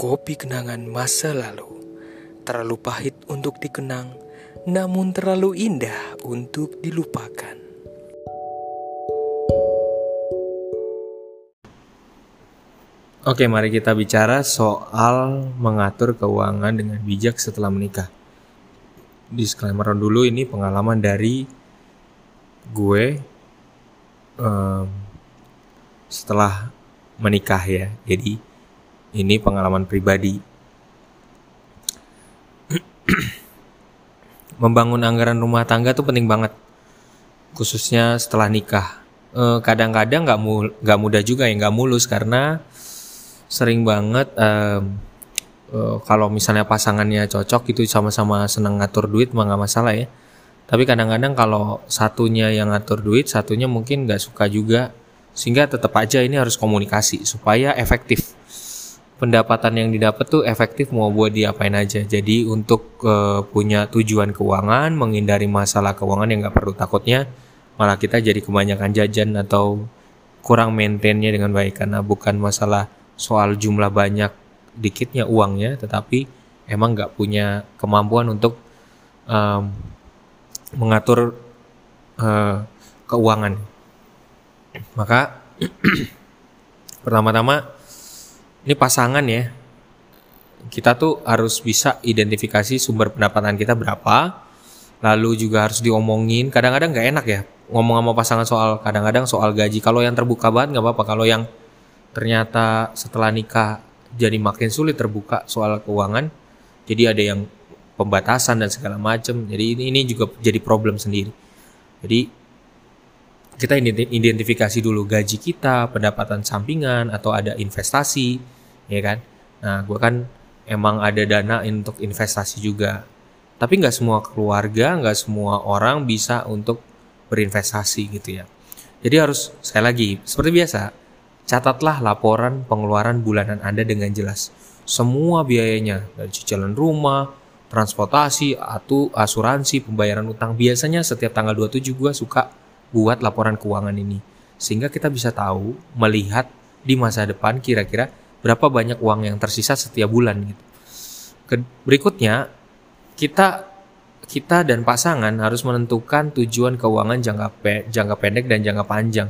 Kopi kenangan masa lalu Terlalu pahit untuk dikenang Namun terlalu indah untuk dilupakan Oke, mari kita bicara soal mengatur keuangan dengan bijak setelah menikah. Disclaimer dulu ini pengalaman dari gue um, setelah menikah ya. Jadi ini pengalaman pribadi. Membangun anggaran rumah tangga tuh penting banget, khususnya setelah nikah. Eh, kadang-kadang nggak nggak mudah juga ya, nggak mulus karena sering banget um, kalau misalnya pasangannya cocok itu sama-sama senang ngatur duit mah nggak masalah ya tapi kadang-kadang kalau satunya yang ngatur duit satunya mungkin nggak suka juga sehingga tetap aja ini harus komunikasi supaya efektif pendapatan yang didapat tuh efektif mau buat diapain aja jadi untuk uh, punya tujuan keuangan menghindari masalah keuangan yang nggak perlu takutnya malah kita jadi kebanyakan jajan atau kurang maintainnya dengan baik karena bukan masalah soal jumlah banyak dikitnya uangnya, tetapi emang nggak punya kemampuan untuk um, mengatur uh, keuangan. Maka pertama-tama ini pasangan ya, kita tuh harus bisa identifikasi sumber pendapatan kita berapa, lalu juga harus diomongin. Kadang-kadang nggak enak ya ngomong sama pasangan soal kadang-kadang soal gaji. Kalau yang terbuka banget nggak apa-apa. Kalau yang ternyata setelah nikah jadi makin sulit terbuka soal keuangan jadi ada yang pembatasan dan segala macam jadi ini ini juga jadi problem sendiri jadi kita identifikasi dulu gaji kita pendapatan sampingan atau ada investasi ya kan nah gue kan emang ada dana untuk investasi juga tapi nggak semua keluarga nggak semua orang bisa untuk berinvestasi gitu ya jadi harus sekali lagi seperti biasa Catatlah laporan pengeluaran bulanan Anda dengan jelas. Semua biayanya, dari cicilan rumah, transportasi, atau asuransi, pembayaran utang. Biasanya setiap tanggal 27 gue suka buat laporan keuangan ini. Sehingga kita bisa tahu, melihat di masa depan kira-kira berapa banyak uang yang tersisa setiap bulan gitu. Berikutnya, kita kita dan pasangan harus menentukan tujuan keuangan jangka pe, jangka pendek dan jangka panjang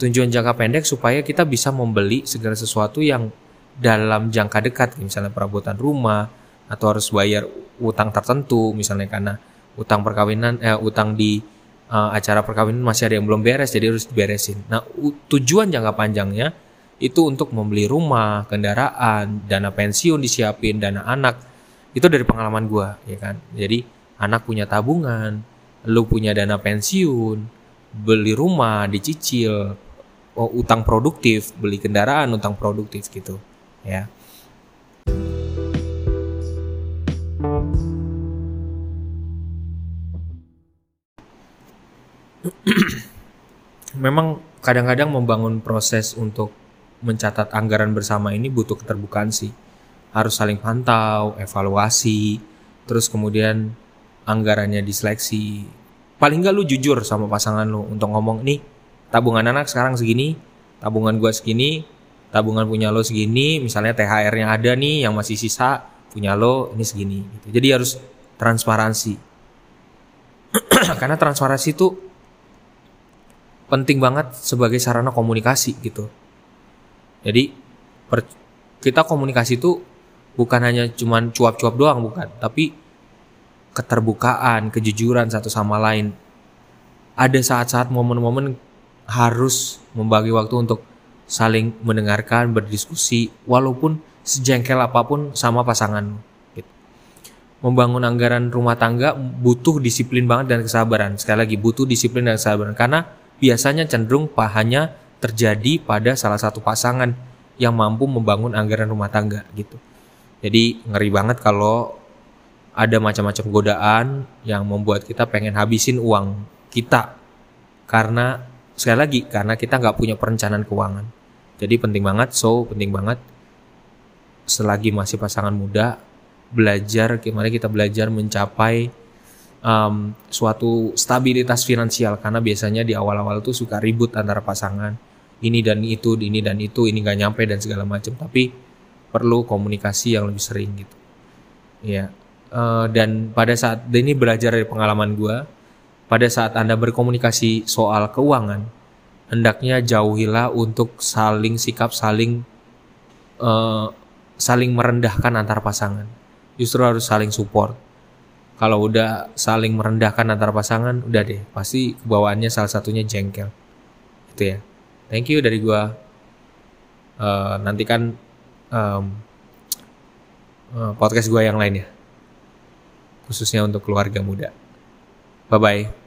tujuan jangka pendek supaya kita bisa membeli segala sesuatu yang dalam jangka dekat misalnya perabotan rumah atau harus bayar utang tertentu misalnya karena utang perkawinan eh utang di uh, acara perkawinan masih ada yang belum beres jadi harus diberesin. Nah, tujuan jangka panjangnya itu untuk membeli rumah, kendaraan, dana pensiun disiapin, dana anak. Itu dari pengalaman gua, ya kan. Jadi anak punya tabungan, lu punya dana pensiun, beli rumah, dicicil, oh, utang produktif, beli kendaraan utang produktif gitu, ya. Memang kadang-kadang membangun proses untuk mencatat anggaran bersama ini butuh keterbukaan sih. Harus saling pantau, evaluasi, terus kemudian anggarannya diseleksi. Paling nggak lu jujur sama pasangan lu untuk ngomong nih tabungan anak sekarang segini, tabungan gue segini, tabungan punya lo segini, misalnya THR-nya ada nih yang masih sisa, punya lo ini segini. Jadi harus transparansi. Karena transparansi itu penting banget sebagai sarana komunikasi gitu. Jadi per, kita komunikasi itu bukan hanya cuman cuap-cuap doang bukan, tapi keterbukaan, kejujuran satu sama lain. Ada saat-saat momen-momen harus membagi waktu untuk saling mendengarkan, berdiskusi, walaupun sejengkel apa pun sama pasangan. Gitu. Membangun anggaran rumah tangga butuh disiplin banget dan kesabaran. Sekali lagi butuh disiplin dan kesabaran karena biasanya cenderung pahanya terjadi pada salah satu pasangan yang mampu membangun anggaran rumah tangga gitu. Jadi ngeri banget kalau ada macam-macam godaan yang membuat kita pengen habisin uang kita karena sekali lagi karena kita nggak punya perencanaan keuangan jadi penting banget so penting banget selagi masih pasangan muda belajar gimana kita belajar mencapai um, suatu stabilitas finansial. Karena biasanya di awal-awal tuh suka ribut antara pasangan. Ini dan itu ini dan itu ini nggak nyampe dan segala macam tapi perlu komunikasi yang lebih sering gitu. Ya Eh, dan pada saat dan ini belajar dari pengalaman gue pada saat anda berkomunikasi soal keuangan hendaknya jauhilah untuk saling sikap saling uh, saling merendahkan antar pasangan. Justru harus saling support kalau udah saling merendahkan antar pasangan udah deh. Pasti kebawaannya salah satunya jengkel. Itu ya. Thank you dari gue uh, nantikan um, uh, podcast gue yang lainnya. Khususnya untuk keluarga muda. Bye bye.